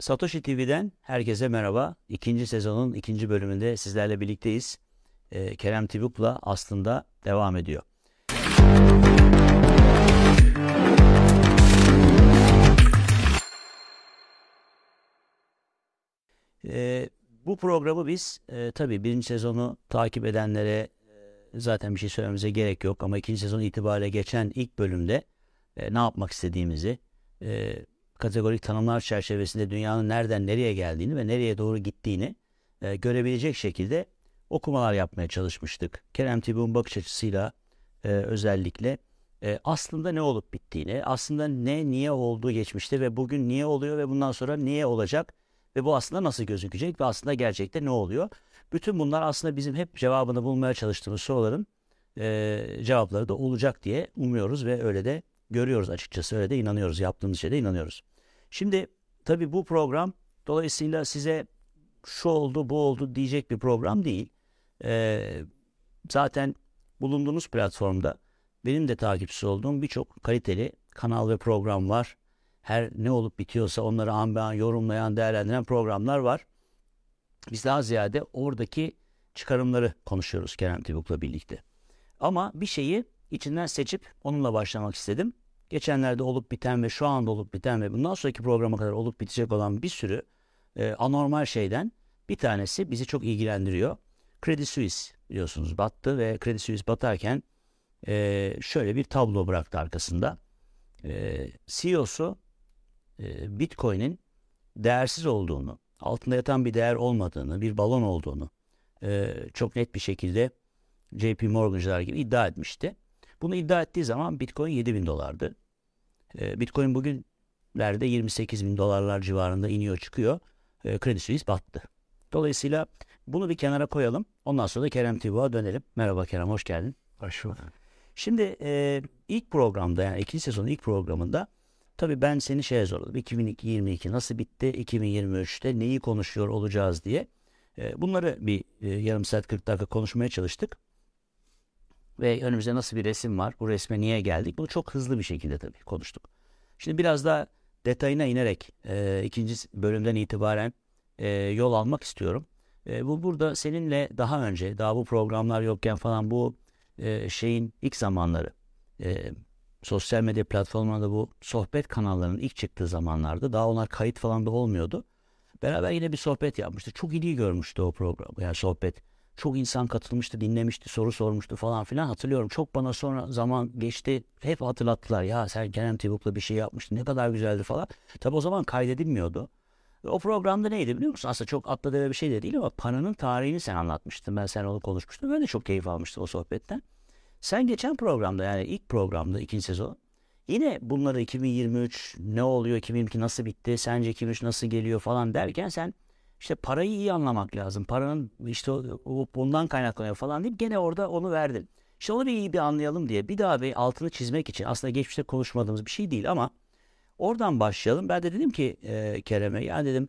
Satoshi TV'den herkese merhaba. İkinci sezonun ikinci bölümünde sizlerle birlikteyiz. Ee, Kerem Tibuk'la aslında devam ediyor. Ee, bu programı biz e, tabii birinci sezonu takip edenlere e, zaten bir şey söylememize gerek yok. Ama ikinci sezon itibariyle geçen ilk bölümde e, ne yapmak istediğimizi, e, kategorik tanımlar çerçevesinde dünyanın nereden nereye geldiğini ve nereye doğru gittiğini e, görebilecek şekilde okumalar yapmaya çalışmıştık. Kerem Tibuk'un bakış açısıyla e, özellikle e, aslında ne olup bittiğini, aslında ne niye olduğu geçmişte ve bugün niye oluyor ve bundan sonra niye olacak ve bu aslında nasıl gözükecek ve aslında gerçekte ne oluyor? Bütün bunlar aslında bizim hep cevabını bulmaya çalıştığımız soruların e, cevapları da olacak diye umuyoruz ve öyle de görüyoruz açıkçası. Öyle de inanıyoruz. Yaptığımız şeyde inanıyoruz. Şimdi tabii bu program dolayısıyla size şu oldu bu oldu diyecek bir program değil. Ee, zaten bulunduğunuz platformda benim de takipçisi olduğum birçok kaliteli kanal ve program var. Her ne olup bitiyorsa onları an be an yorumlayan, değerlendiren programlar var. Biz daha ziyade oradaki çıkarımları konuşuyoruz Kerem Tibuk'la birlikte. Ama bir şeyi içinden seçip onunla başlamak istedim. Geçenlerde olup biten ve şu anda olup biten ve bundan sonraki programa kadar olup bitecek olan bir sürü e, anormal şeyden bir tanesi bizi çok ilgilendiriyor. Credit Suisse biliyorsunuz battı ve Credit Suisse batarken e, şöyle bir tablo bıraktı arkasında. E, CEO'su e, Bitcoin'in değersiz olduğunu, altında yatan bir değer olmadığını, bir balon olduğunu e, çok net bir şekilde JP Morgan'cılar gibi iddia etmişti. Bunu iddia ettiği zaman Bitcoin 7 bin dolardı. E, Bitcoin bugünlerde 28 bin dolarlar civarında iniyor çıkıyor. E, Credit Suisse battı. Dolayısıyla bunu bir kenara koyalım. Ondan sonra da Kerem Tibu'a dönelim. Merhaba Kerem, hoş geldin. Hoş bulduk. Şimdi e, ilk programda yani ikinci sezonun ilk programında tabii ben seni şeye zorladım. 2022 nasıl bitti? 2023'te neyi konuşuyor olacağız diye. E, bunları bir e, yarım saat 40 dakika konuşmaya çalıştık ve önümüzde nasıl bir resim var, bu resme niye geldik bunu çok hızlı bir şekilde tabii konuştuk. Şimdi biraz daha detayına inerek e, ikinci bölümden itibaren e, yol almak istiyorum. E, bu burada seninle daha önce, daha bu programlar yokken falan bu e, şeyin ilk zamanları, e, sosyal medya platformlarında bu sohbet kanallarının ilk çıktığı zamanlarda daha onlar kayıt falan da olmuyordu. Beraber yine bir sohbet yapmıştık. Çok ilgi görmüştü o program. Yani sohbet çok insan katılmıştı, dinlemişti, soru sormuştu falan filan hatırlıyorum. Çok bana sonra zaman geçti. Hep hatırlattılar. Ya sen Kerem Tibuk'la bir şey yapmıştın. Ne kadar güzeldi falan. Tabi o zaman kaydedilmiyordu. O programda neydi biliyor musun? Aslında çok atla deve bir şey de değil ama paranın tarihini sen anlatmıştın. Ben sen onu konuşmuştum. Ben de çok keyif almıştım o sohbetten. Sen geçen programda yani ilk programda ikinci sezon yine bunları 2023 ne oluyor 2022 nasıl bitti sence 2023 nasıl geliyor falan derken sen işte parayı iyi anlamak lazım. Paranın işte bundan kaynaklanıyor falan deyip gene orada onu verdin. İşte onu bir iyi bir anlayalım diye bir daha bir altını çizmek için aslında geçmişte konuşmadığımız bir şey değil ama oradan başlayalım. Ben de dedim ki e, Kerem'e ya dedim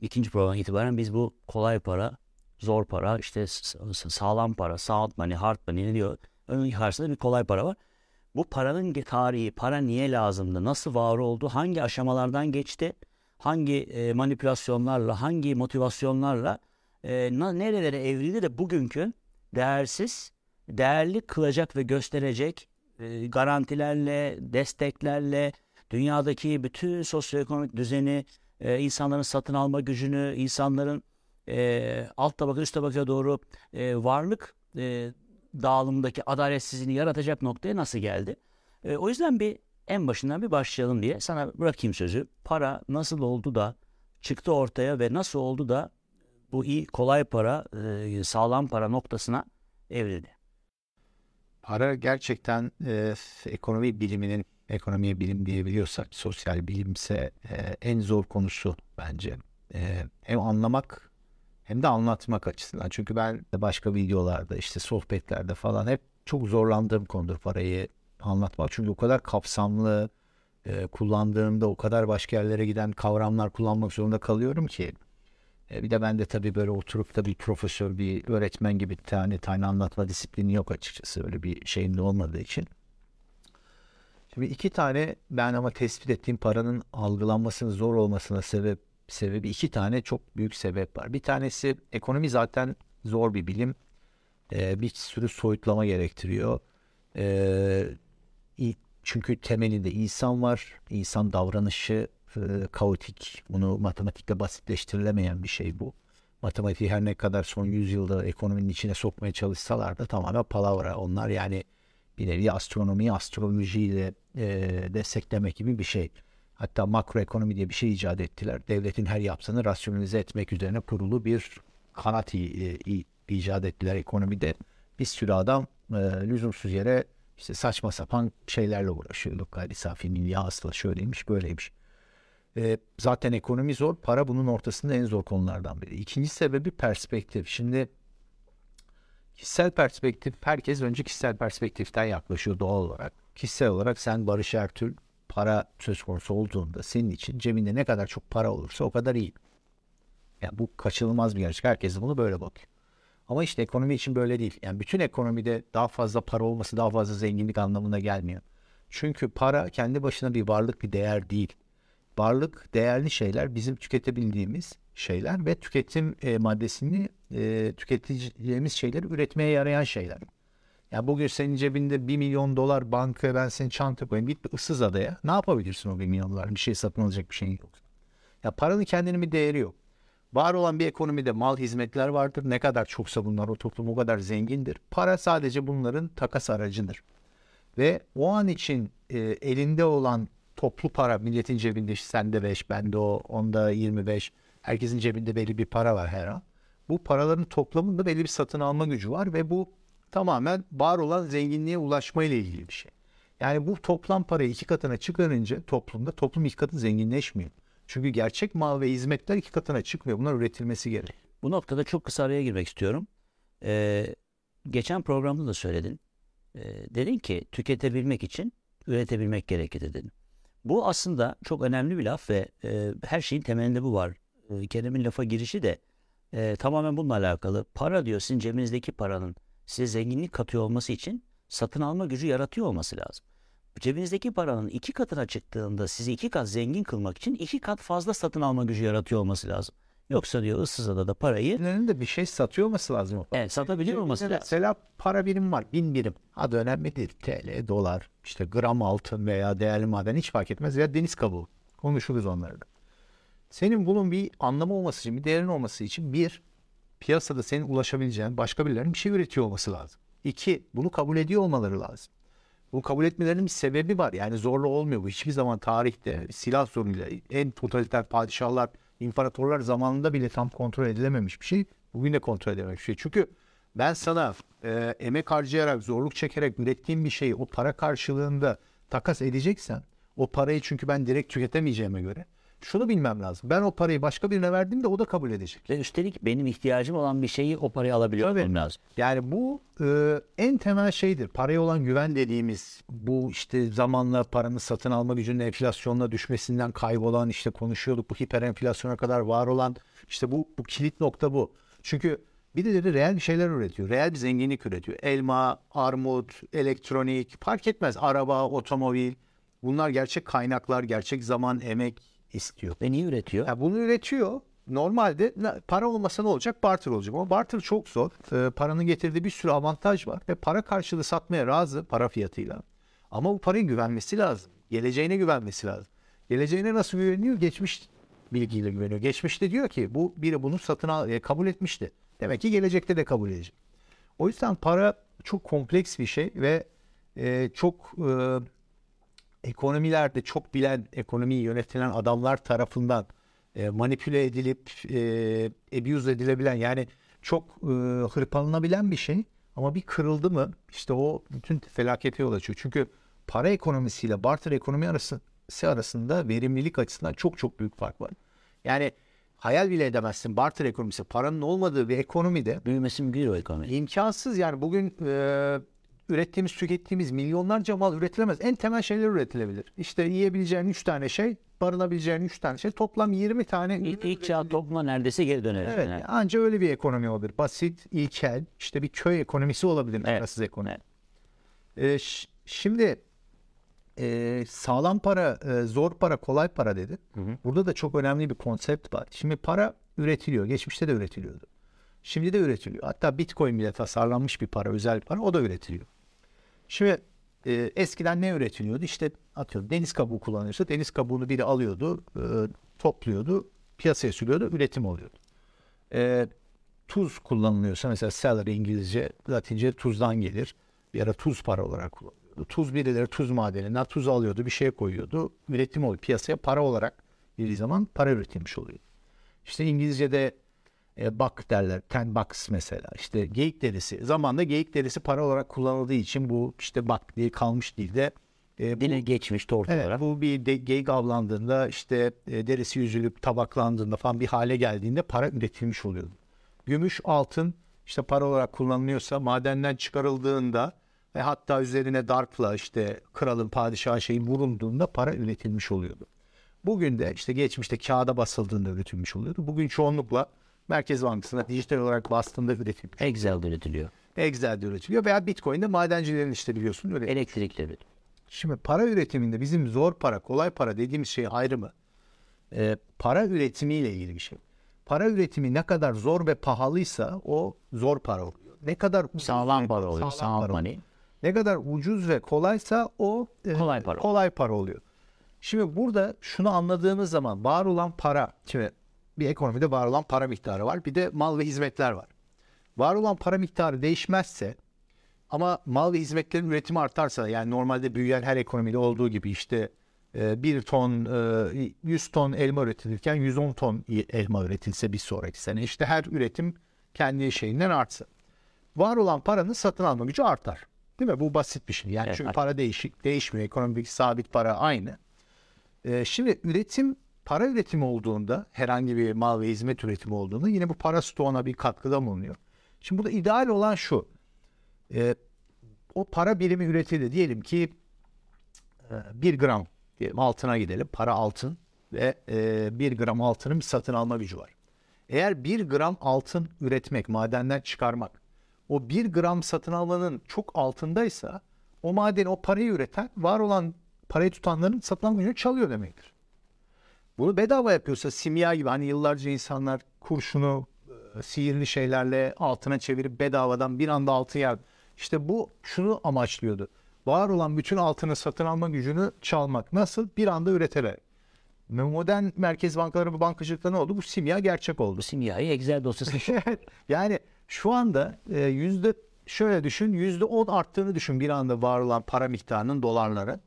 ikinci program itibaren biz bu kolay para, zor para, işte sağlam para, sound money, hard money ne diyor? Onun karşısında bir kolay para var. Bu paranın tarihi, para niye lazımdı, nasıl var oldu, hangi aşamalardan geçti? Hangi e, manipülasyonlarla, hangi motivasyonlarla e, nerelere evrildi de bugünkü değersiz, değerli kılacak ve gösterecek e, garantilerle, desteklerle, dünyadaki bütün sosyoekonomik düzeni, e, insanların satın alma gücünü, insanların e, alt tabaka üst tabaka doğru e, varlık e, dağılımındaki adaletsizliğini yaratacak noktaya nasıl geldi? E, o yüzden bir en başından bir başlayalım diye sana bırakayım sözü. Para nasıl oldu da çıktı ortaya ve nasıl oldu da bu iyi kolay para, e, sağlam para noktasına evrildi. Para gerçekten e, ekonomi biliminin ekonomiye bilim diyebiliyorsak sosyal bilimse e, en zor konusu bence. E, hem anlamak hem de anlatmak açısından. Çünkü ben başka videolarda işte sohbetlerde falan hep çok zorlandığım konudur parayı anlatmak. Çünkü o kadar kapsamlı e, kullandığımda o kadar başka yerlere giden kavramlar kullanmak zorunda kalıyorum ki. E, bir de ben de tabii böyle oturup da bir profesör, bir öğretmen gibi tane tane anlatma disiplini yok açıkçası. Öyle bir şeyim de olmadığı için. Şimdi iki tane ben ama tespit ettiğim paranın algılanmasının zor olmasına sebep sebebi iki tane çok büyük sebep var. Bir tanesi ekonomi zaten zor bir bilim. Ee, bir sürü soyutlama gerektiriyor. Ee, çünkü temelinde insan var. İnsan davranışı e, kaotik. Bunu matematikle basitleştirilemeyen bir şey bu. Matematiği her ne kadar son yüzyılda ekonominin içine sokmaya çalışsalar da tamamen palavra. Onlar yani bir nevi astronomi, astrolojiyle e, desteklemek gibi bir şey. Hatta makroekonomi diye bir şey icat ettiler. Devletin her yaptığını rasyonalize etmek üzerine kurulu bir kanat i, i, icat ettiler ekonomide. Bir sürü adam e, lüzumsuz yere işte saçma sapan şeylerle uğraşıyorduk. Gayri safi milli hasıla şöyleymiş böyleymiş. E, zaten ekonomi zor. Para bunun ortasında en zor konulardan biri. İkinci sebebi perspektif. Şimdi kişisel perspektif herkes önce kişisel perspektiften yaklaşıyor doğal olarak. Kişisel olarak sen Barış Ertürk para söz konusu olduğunda senin için cebinde ne kadar çok para olursa o kadar iyi. Yani bu kaçınılmaz bir gerçek. Herkes bunu böyle bakıyor. Ama işte ekonomi için böyle değil. Yani bütün ekonomide daha fazla para olması daha fazla zenginlik anlamına gelmiyor. Çünkü para kendi başına bir varlık bir değer değil. Varlık değerli şeyler bizim tüketebildiğimiz şeyler ve tüketim e, maddesini e, tüketeceğimiz şeyleri üretmeye yarayan şeyler. Ya bugün senin cebinde 1 milyon dolar bankaya ben seni çanta koyayım. Git bir ıssız adaya. Ne yapabilirsin o 1 milyon dolar? Bir şey satın alacak bir şeyin yok. Ya paranın kendinin bir değeri yok. Var olan bir ekonomide mal hizmetler vardır. Ne kadar çoksa bunlar o toplum o kadar zengindir. Para sadece bunların takas aracıdır. Ve o an için e, elinde olan toplu para milletin cebinde işte sende 5, bende o, onda 25. Herkesin cebinde belli bir para var her an. Bu paraların toplamında belli bir satın alma gücü var ve bu tamamen var olan zenginliğe ulaşma ile ilgili bir şey. Yani bu toplam parayı iki katına çıkarınca toplumda toplum iki katı zenginleşmiyor. Çünkü gerçek mal ve hizmetler iki katına çıkmıyor. Bunlar üretilmesi gerek. Bu noktada çok kısa araya girmek istiyorum. Ee, geçen programda da söyledin. Ee, dedin ki tüketebilmek için üretebilmek gerekir dedin. Bu aslında çok önemli bir laf ve e, her şeyin temelinde bu var. E, Kerem'in lafa girişi de e, tamamen bununla alakalı. Para diyor sizin cebinizdeki paranın size zenginlik katıyor olması için satın alma gücü yaratıyor olması lazım. Cebinizdeki paranın iki katına çıktığında sizi iki kat zengin kılmak için iki kat fazla satın alma gücü yaratıyor olması lazım. Yoksa diyor ıssız adada parayı... Birilerinin bir şey satıyor olması lazım. Evet satabiliyor olması lazım. Mesela para birim var bin birim. Adı önemli değil. TL, dolar, işte gram altın veya değerli maden hiç fark etmez. Veya deniz kabuğu. Konuşuruz onları da. Senin bunun bir anlamı olması için, bir değerin olması için bir, piyasada senin ulaşabileceğin başka birilerinin bir şey üretiyor olması lazım. İki, bunu kabul ediyor olmaları lazım. Bunu kabul etmelerinin bir sebebi var. Yani zorlu olmuyor bu. Hiçbir zaman tarihte silah zoruyla en totaliter padişahlar, imparatorlar zamanında bile tam kontrol edilememiş bir şey. Bugün de kontrol edilememiş bir şey. Çünkü ben sana e, emek harcayarak, zorluk çekerek ürettiğim bir şeyi o para karşılığında takas edeceksen, o parayı çünkü ben direkt tüketemeyeceğime göre şunu bilmem lazım. Ben o parayı başka birine verdiğimde o da kabul edecek. Ve üstelik benim ihtiyacım olan bir şeyi o parayı alabiliyor Tabii. lazım. Yani bu e, en temel şeydir. Paraya olan güven dediğimiz bu işte zamanla paranın satın alma gücünün enflasyonla düşmesinden kaybolan işte konuşuyorduk bu hiper enflasyona kadar var olan işte bu, bu kilit nokta bu. Çünkü bir de reel bir şeyler üretiyor. Reel bir zenginlik üretiyor. Elma, armut, elektronik fark etmez. Araba, otomobil. Bunlar gerçek kaynaklar, gerçek zaman, emek, istiyor. Ve niye üretiyor? Ya bunu üretiyor. Normalde para olmasa ne olacak? Barter olacak. Ama barter çok zor. Ee, paranın getirdiği bir sürü avantaj var. Ve para karşılığı satmaya razı para fiyatıyla. Ama bu paraya güvenmesi lazım. Geleceğine güvenmesi lazım. Geleceğine nasıl güveniyor? Geçmiş bilgiyle güveniyor. Geçmişte diyor ki bu biri bunu satın al, e, kabul etmişti. Demek ki gelecekte de kabul edecek. O yüzden para çok kompleks bir şey ve e, çok e, ekonomilerde çok bilen, ekonomiyi yönetilen adamlar tarafından e, manipüle edilip e, abuse edilebilen yani çok e, hırpalanabilen bir şey. Ama bir kırıldı mı işte o bütün felakete yol açıyor. Çünkü para ekonomisiyle barter ekonomi arası arasında verimlilik açısından çok çok büyük fark var. Yani hayal bile edemezsin barter ekonomisi paranın olmadığı bir ekonomide büyümesi mümkün o ekonomi. İmkansız yani bugün e, ürettiğimiz, tükettiğimiz milyonlarca mal üretilemez. En temel şeyler üretilebilir. İşte yiyebileceğin 3 tane şey, barınabileceğin 3 tane şey. Toplam 20 tane. İlk, ilk çağ topluma neredeyse geri döneriz. Evet. Yani. Anca öyle bir ekonomi olabilir. Basit, ilkel, işte bir köy ekonomisi olabilir. Evet. Parasız ekonomi. Evet. Ee, şimdi e, sağlam para, e, zor para, kolay para dedi. Hı hı. Burada da çok önemli bir konsept var. Şimdi para üretiliyor. Geçmişte de üretiliyordu. Şimdi de üretiliyor. Hatta Bitcoin bile tasarlanmış bir para, özel para. O da üretiliyor. Şimdi e, eskiden ne üretiliyordu? İşte atıyorum deniz kabuğu kullanıyorsa deniz kabuğunu biri alıyordu, e, topluyordu, piyasaya sürüyordu, üretim oluyordu. E, tuz kullanılıyorsa mesela celery İngilizce, Latince tuzdan gelir. Bir ara tuz para olarak kullanılıyordu. Tuz birileri tuz madeninden tuz alıyordu, bir şeye koyuyordu. Üretim oluyor. Piyasaya para olarak girdiği zaman para üretilmiş oluyor. İşte İngilizce'de e, buck derler. Ten bucks mesela. İşte geyik derisi. Zamanında geyik derisi para olarak kullanıldığı için bu işte buck diye kalmış dilde. E, bu- Dile geçmiş tort Evet, olarak. bu bir de, geyik avlandığında işte e, derisi yüzülüp tabaklandığında falan bir hale geldiğinde para üretilmiş oluyordu. Gümüş, altın işte para olarak kullanılıyorsa madenden çıkarıldığında ve hatta üzerine darpla işte kralın padişahı şeyin vurulduğunda para üretilmiş oluyordu. Bugün de işte geçmişte kağıda basıldığında üretilmiş oluyordu. Bugün çoğunlukla Merkez Bankası'na dijital olarak bastığında üretilmiş. Excel'de üretiliyor. Excel'de üretiliyor veya Bitcoin'de madencilerin işte biliyorsun öyle. Elektrikle üretiliyor. Şimdi para üretiminde bizim zor para, kolay para dediğimiz şey ayrımı. Ee, para üretimiyle ilgili bir şey. Para üretimi ne kadar zor ve pahalıysa o zor para oluyor. Ne kadar Sağlam para oluyor. sağlam Sağlam para money. Ne kadar ucuz ve kolaysa o e, Kolay para. kolay para oluyor. Şimdi burada şunu anladığımız zaman var olan para, şimdi bir ekonomide var olan para miktarı var. Bir de mal ve hizmetler var. Var olan para miktarı değişmezse ama mal ve hizmetlerin üretimi artarsa yani normalde büyüyen her ekonomide olduğu gibi işte e, bir ton e, 100 ton elma üretilirken 110 ton elma üretilse bir sonraki sene işte her üretim kendi şeyinden artsa. Var olan paranın satın alma gücü artar. Değil mi? Bu basit bir şey. Yani Evet, çünkü para değişik değişmiyor. Ekonomik sabit para aynı. E, şimdi üretim para üretimi olduğunda herhangi bir mal ve hizmet üretimi olduğunda yine bu para stoğuna bir katkıda bulunuyor. Şimdi burada ideal olan şu. E, o para birimi üretildi. Diyelim ki e, bir gram diyelim altına gidelim. Para altın ve e, bir gram altının satın alma gücü var. Eğer bir gram altın üretmek, madenden çıkarmak, o bir gram satın almanın çok altındaysa o madeni, o parayı üreten, var olan parayı tutanların satın alma gücünü çalıyor demektir. Bunu bedava yapıyorsa simya gibi hani yıllarca insanlar kurşunu e, sihirli şeylerle altına çevirip bedavadan bir anda altın yer. İşte bu şunu amaçlıyordu. Var olan bütün altını satın alma gücünü çalmak. Nasıl? Bir anda üreterek. Modern merkez bankaları ve bankacılıkta ne oldu? Bu simya gerçek oldu. Bu simyayı Excel dosyasına yani şu anda e, yüzde şöyle düşün yüzde on arttığını düşün bir anda var olan para miktarının dolarları.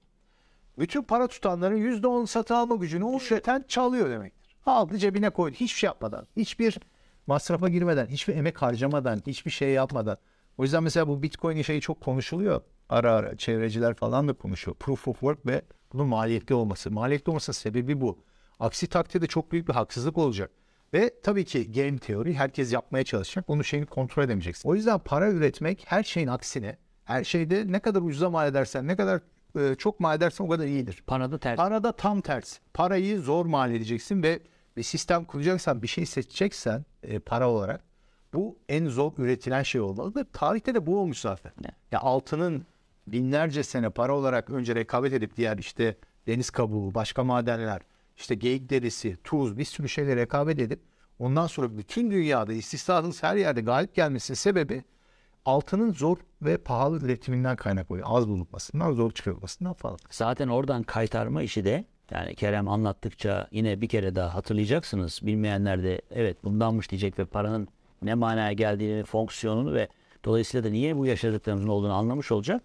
Bütün para tutanların yüzde on satın alma gücünü o üreten çalıyor demektir. Aldı cebine koydu hiçbir şey yapmadan. Hiçbir masrafa girmeden, hiçbir emek harcamadan, hiçbir şey yapmadan. O yüzden mesela bu Bitcoin şeyi çok konuşuluyor. Ara ara çevreciler falan da konuşuyor. Proof of work ve bunun maliyetli olması. Maliyetli olmasının sebebi bu. Aksi takdirde çok büyük bir haksızlık olacak. Ve tabii ki game teori herkes yapmaya çalışacak. Onun şeyini kontrol edemeyeceksin. O yüzden para üretmek her şeyin aksine. Her şeyde ne kadar ucuza mal edersen, ne kadar e, çok mal edersen o kadar iyidir. Parada ters. Parada tam tersi. Parayı zor mal edeceksin ve bir sistem kuracaksan, bir şey seçeceksen e, para olarak bu en zor üretilen şey olmalıdır. Tarihte de bu olmuş zaten. Ne? Ya altının binlerce sene para olarak önce rekabet edip diğer işte deniz kabuğu, başka madenler, işte geyik derisi, tuz bir sürü şeyle rekabet edip ondan sonra bütün dünyada istisnasız her yerde galip gelmesinin sebebi altının zor ve pahalı üretiminden kaynaklanıyor. Az bulunmasından, zor çıkarılmasından falan. Zaten oradan kaytarma işi de yani Kerem anlattıkça yine bir kere daha hatırlayacaksınız. Bilmeyenler de evet bundanmış diyecek ve paranın ne manaya geldiğini, fonksiyonunu ve dolayısıyla da niye bu yaşadıklarımızın olduğunu anlamış olacak.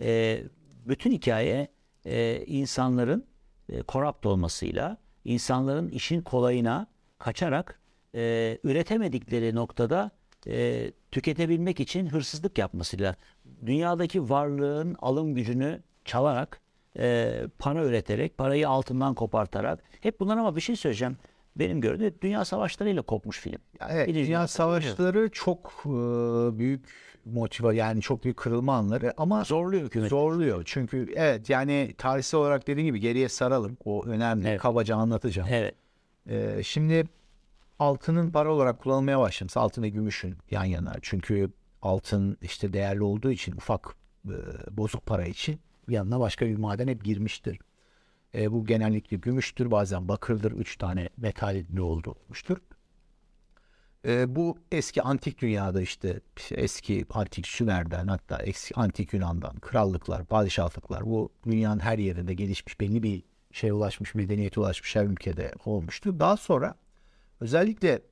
Ee, bütün hikaye e, insanların e, korrupt olmasıyla, insanların işin kolayına kaçarak e, üretemedikleri noktada e, tüketebilmek için hırsızlık yapmasıyla dünyadaki varlığın alım gücünü çalarak e, para üreterek parayı altından kopartarak hep bunlar ama bir şey söyleyeceğim benim gördüğüm dünya savaşlarıyla kopmuş film. Evet, Birinci dünya Dünya savaşları çok e, büyük motiva yani çok büyük kırılma anları ama Zorluyor hükümet. zorluyor. Çünkü evet yani tarihsel olarak dediğim gibi geriye saralım. O önemli. Evet. Kabaca anlatacağım. Evet. E, şimdi altının para olarak kullanılmaya başlamış. Altın ve gümüşün yan yana. Çünkü altın işte değerli olduğu için ufak e, bozuk para için yanına başka bir maden hep girmiştir. E, bu genellikle gümüştür, bazen bakırdır, üç tane metalli olduğu olmuştur. E, bu eski antik dünyada işte eski antik Sümer'den hatta eski antik Yunan'dan krallıklar, padişahlıklar bu dünyanın her yerinde gelişmiş belli bir şeye ulaşmış, medeniyete ulaşmış her ülkede olmuştu. Daha sonra özellikle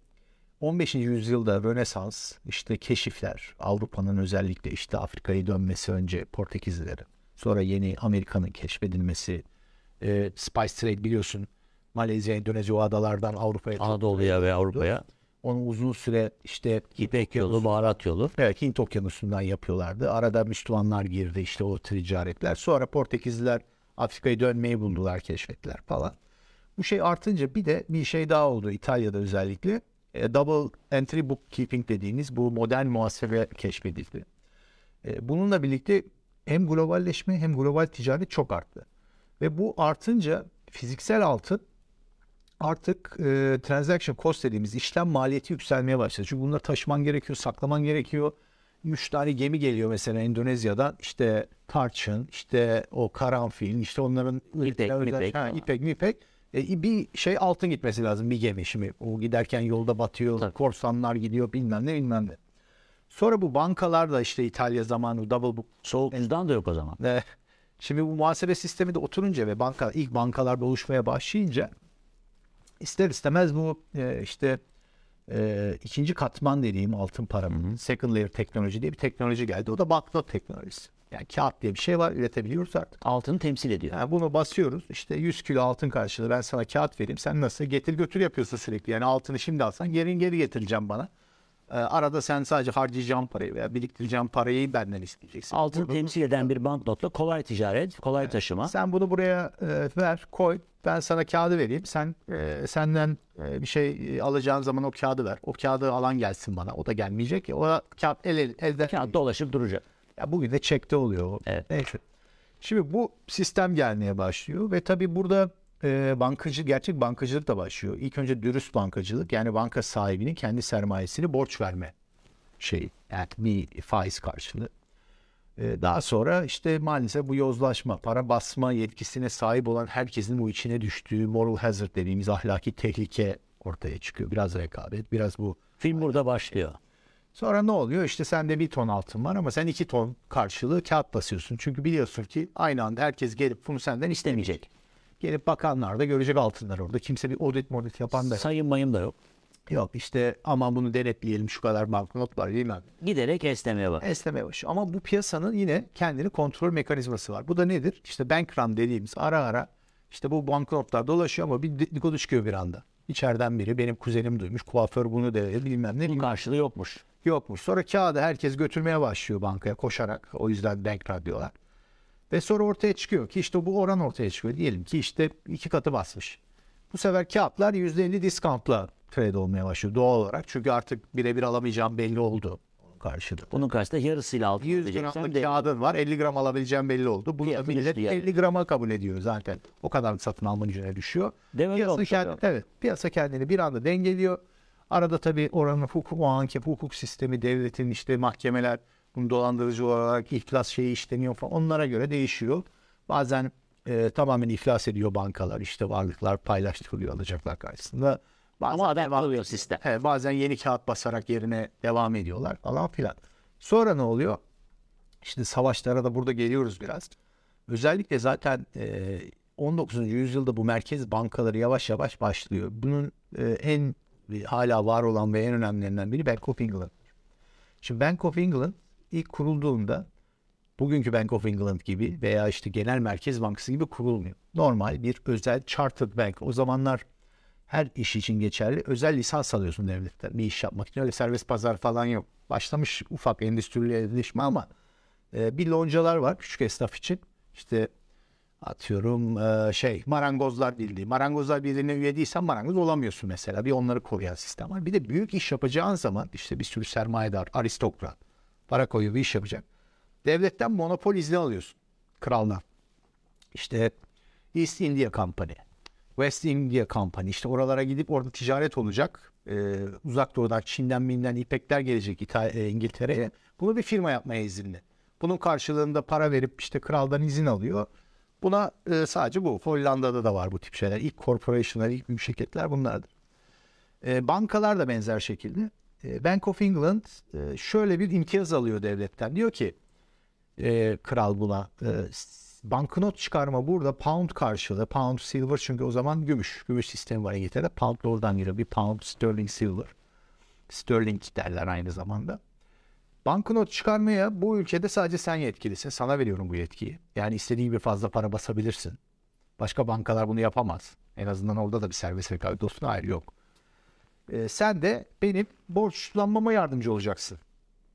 15. yüzyılda Rönesans, işte keşifler, Avrupa'nın özellikle işte Afrika'yı dönmesi önce Portekizlilerin, sonra yeni Amerika'nın keşfedilmesi, e, Spice Trade biliyorsun Malezya, Endonezya o adalardan Avrupa'ya Anadolu'ya ve Avrupa'ya onu uzun süre işte İpek yolu, baharat yolu. Evet Hint okyanusundan yapıyorlardı. Arada Müslümanlar girdi işte o ticaretler. Sonra Portekizliler Afrika'yı dönmeyi buldular, keşfettiler falan. Bu şey artınca bir de bir şey daha oldu İtalya'da özellikle. E, double entry bookkeeping dediğimiz bu modern muhasebe keşfedildi. E, bununla birlikte hem globalleşme hem global ticaret çok arttı. Ve bu artınca fiziksel altın artık e, transaction cost dediğimiz işlem maliyeti yükselmeye başladı. Çünkü bunları taşıman gerekiyor, saklaman gerekiyor. Üç tane gemi geliyor mesela Endonezya'dan. İşte tarçın, işte o karanfil, işte onların İpek, falan. ipek, mipek. E, bir şey altın gitmesi lazım bir gemi. Şimdi o giderken yolda batıyor, Tabii. korsanlar gidiyor bilmem ne bilmem ne. Sonra bu bankalar da işte İtalya zamanı double book Soğuk cüzdan da yok o zaman. e, Şimdi bu muhasebe sistemi de oturunca ve banka ilk bankalarda oluşmaya başlayınca ister istemez bu e, işte e, ikinci katman dediğim altın paranın second layer teknoloji diye bir teknoloji geldi. O da banknot teknolojisi. Yani kağıt diye bir şey var üretebiliyoruz artık. Altını temsil ediyor. Yani bunu basıyoruz işte 100 kilo altın karşılığı ben sana kağıt vereyim sen nasıl getir götür yapıyorsun sürekli. Yani altını şimdi alsan geri geri getireceğim bana. E, arada sen sadece harcayacağın parayı veya biriktireceğin parayı benden isteyeceksin. Altını Bunu- temsil eden bir banknotla kolay ticaret, kolay taşıma. Sen bunu buraya e, ver, koy. Ben sana kağıdı vereyim. Sen e, senden e, bir şey e, alacağın zaman o kağıdı ver. O kağıdı alan gelsin bana. O da gelmeyecek. ya. O kağıt el, el elde. Kağıt dolaşıp duracak. Ya bugün de çekte oluyor. Evet. Neyse. Şimdi bu sistem gelmeye başlıyor ve tabii burada e, bankacı gerçek bankacılık da başlıyor. İlk önce dürüst bankacılık yani banka sahibinin kendi sermayesini borç verme şeyi. Yani bir faiz karşılığı. E, daha sonra işte maalesef bu yozlaşma, para basma yetkisine sahip olan herkesin bu içine düştüğü moral hazard dediğimiz ahlaki tehlike ortaya çıkıyor. Biraz rekabet, biraz bu Film burada başlıyor. Sonra ne oluyor? İşte sende bir ton altın var ama sen iki ton karşılığı kağıt basıyorsun. Çünkü biliyorsun ki aynı anda herkes gelip bunu senden istemeyecek. Gelip bakanlar da görecek altınlar orada. Kimse bir audit modit yapan da yok. Sayın mayım da yok. yok. İşte aman bunu denetleyelim şu kadar banknot var değil mi? Giderek esnemeye bak. Esneme başı. Ama bu piyasanın yine kendini kontrol mekanizması var. Bu da nedir? İşte bank run dediğimiz ara ara işte bu banknotlar dolaşıyor ama bir dedikodu çıkıyor bir anda. İçeriden biri benim kuzenim duymuş. Kuaför bunu dedi bilmem ne. Bunun karşılığı yokmuş. Yokmuş. Sonra kağıdı herkes götürmeye başlıyor bankaya koşarak. O yüzden bank run diyorlar. Ve sonra ortaya çıkıyor ki işte bu oran ortaya çıkıyor. Diyelim ki işte iki katı basmış. Bu sefer kağıtlar %50 discountla trade olmaya başlıyor doğal olarak. Çünkü artık birebir alamayacağım belli oldu. Karşılığı. Bunun karşısında yarısıyla altın 100 ödeyeceksen gramlık de kağıdın var 50 gram alabileceğim belli oldu. Bunu da Fiyatı millet düştü yani. 50 grama kabul ediyor zaten. O kadar satın alma gücüne düşüyor. Demek Piyasa, kendi, evet, piyasa kendini bir anda dengeliyor. Arada tabii oranın hukuk, o anki hukuk sistemi, devletin işte mahkemeler bunu dolandırıcı olarak iflas şeyi işleniyor falan onlara göre değişiyor. Bazen e, tamamen iflas ediyor bankalar işte varlıklar paylaştırılıyor alacaklar karşısında. Bazen ama adam devam- alıyor sistem. He, bazen yeni kağıt basarak yerine devam ediyorlar falan filan. Sonra ne oluyor? İşte savaşlara da burada geliyoruz biraz. Özellikle zaten e, 19. yüzyılda bu merkez bankaları yavaş yavaş başlıyor. Bunun e, en hala var olan ve en önemlilerinden biri Bank of England. Şimdi Bank of England ilk kurulduğunda bugünkü Bank of England gibi veya işte genel merkez bankası gibi kurulmuyor. Normal bir özel chartered bank. O zamanlar her iş için geçerli. Özel lisans alıyorsun devletten bir iş yapmak için. Öyle serbest pazar falan yok. Başlamış ufak endüstrileşme ama e, bir loncalar var küçük esnaf için. İşte atıyorum e, şey marangozlar birliği. Marangozlar birliğine üye değilsen marangoz olamıyorsun mesela. Bir onları koruyan sistem var. Bir de büyük iş yapacağın zaman işte bir sürü sermayedar, aristokrat para koyuyor bir iş yapacak. Devletten monopol izni alıyorsun. Kraldan. İşte East India Company, West India Company işte oralara gidip orada ticaret olacak. Ee, uzak doğudan Çin'den Min'den ipekler gelecek İta- e, İngiltere'ye. Bunu bir firma yapmaya izinli. Bunun karşılığında para verip işte kraldan izin alıyor. Buna e, sadece bu. Hollanda'da da var bu tip şeyler. İlk corporation'lar, ilk büyük şirketler bunlardır. E, bankalar da benzer şekilde. E, Bank of England e, şöyle bir imtiyaz alıyor devletten. Diyor ki e, kral buna e, banknot çıkarma burada pound karşılığı. Pound silver çünkü o zaman gümüş. Gümüş sistemi var İngiltere'de. Pound oradan geliyor. Bir pound sterling silver. Sterling derler aynı zamanda. Banknot çıkarmaya bu ülkede sadece sen yetkilisin. Sana veriyorum bu yetkiyi. Yani istediğin gibi fazla para basabilirsin. Başka bankalar bunu yapamaz. En azından orada da bir serbest rekabet olsun. Hayır yok. Ee, sen de benim borçlanmama yardımcı olacaksın.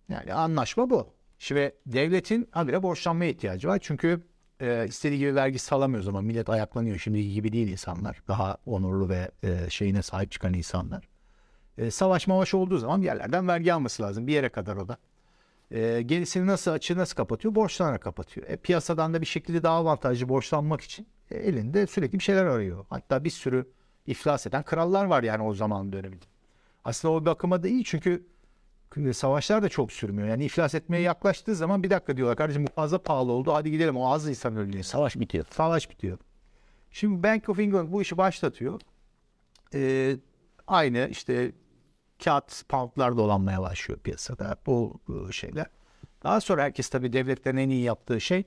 Yani anlaşma bu. Şimdi devletin habire borçlanmaya ihtiyacı var. Çünkü e, istediği gibi vergi salamıyor o zaman. Millet ayaklanıyor. Şimdiki gibi değil insanlar. Daha onurlu ve e, şeyine sahip çıkan insanlar. E, savaş mavaş olduğu zaman bir yerlerden vergi alması lazım. Bir yere kadar o da. E, gerisini nasıl açığı nasıl kapatıyor? Borçlanarak kapatıyor. E, piyasadan da bir şekilde daha avantajlı borçlanmak için e, elinde sürekli bir şeyler arıyor. Hatta bir sürü iflas eden krallar var yani o zaman döneminde. Aslında o bakıma da iyi çünkü savaşlar da çok sürmüyor. Yani iflas etmeye yaklaştığı zaman bir dakika diyorlar kardeşim bu fazla pahalı oldu hadi gidelim o az insan ölüyor. Savaş bitiyor. Savaş bitiyor. Şimdi Bank of England bu işi başlatıyor. Ee, aynı işte kağıt poundlar dolanmaya başlıyor piyasada bu, bu şeyler. Daha sonra herkes tabii devletlerin en iyi yaptığı şey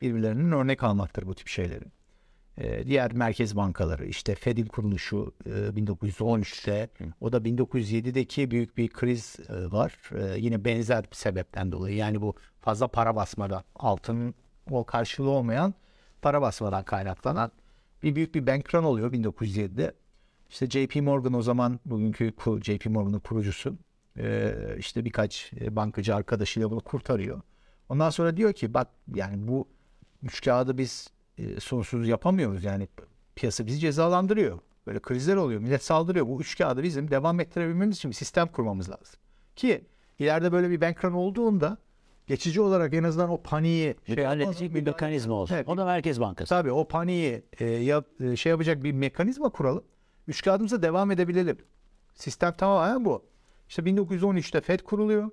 birbirlerinin örnek almaktır bu tip şeyleri. Ee, diğer merkez bankaları işte Fed'in kuruluşu e, 1913'te o da 1907'deki büyük bir kriz e, var. E, yine benzer bir sebepten dolayı yani bu fazla para basmadan altının o karşılığı olmayan para basmadan kaynaklanan bir büyük bir bank run oluyor 1907'de. İşte JP Morgan o zaman bugünkü JP Morgan'ın kurucusu e, işte birkaç e, bankacı arkadaşıyla bunu kurtarıyor. Ondan sonra diyor ki bak yani bu üç kağıdı biz e, sonsuz yapamıyoruz. Yani piyasa bizi cezalandırıyor. Böyle krizler oluyor. Millet saldırıyor. Bu üç kağıdı bizim devam ettirebilmemiz için bir sistem kurmamız lazım. Ki ileride böyle bir bank run olduğunda geçici olarak en azından o paniği şey halledecek bir mekanizma olsun. Evet. O da Merkez Bankası. Tabii o paniği e, yap, şey yapacak bir mekanizma kuralım. Üç kağıdımıza devam edebilelim. Sistem tamamen bu. İşte 1913'te FED kuruluyor.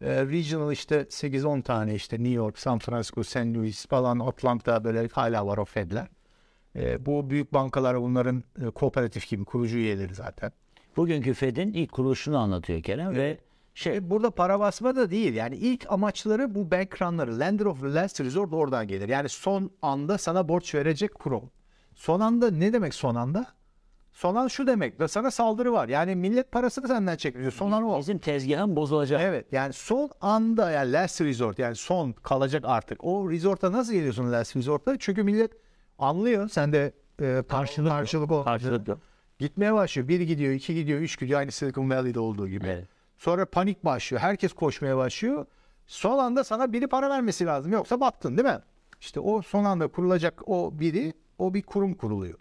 E, regional işte 8-10 tane işte New York, San Francisco, St. Louis falan Atlanta böyle hala var o Fed'ler. E, bu büyük bankalar bunların e, kooperatif gibi kurucu üyeleri zaten. Bugünkü Fed'in ilk kuruluşunu anlatıyor Kerem evet. ve şey e, burada para basma da değil. Yani ilk amaçları bu bank runları, lender of the last resort oradan gelir. Yani son anda sana borç verecek kurum. Son anda ne demek son anda? Son an şu demek sana saldırı var. Yani millet parasını senden çekiyor. Son an o. Bizim tezgahın bozulacak. Evet yani son anda yani last resort yani son kalacak artık. O resort'a nasıl geliyorsun last resort'a? Çünkü millet anlıyor. Sen de e, karşılık, karşılık o. Karşılık Gitmeye başlıyor. Bir gidiyor, iki gidiyor, üç gidiyor. Aynı Silicon Valley'de olduğu gibi. Evet. Sonra panik başlıyor. Herkes koşmaya başlıyor. Son anda sana biri para vermesi lazım. Yoksa battın değil mi? İşte o son anda kurulacak o biri, o bir kurum kuruluyor.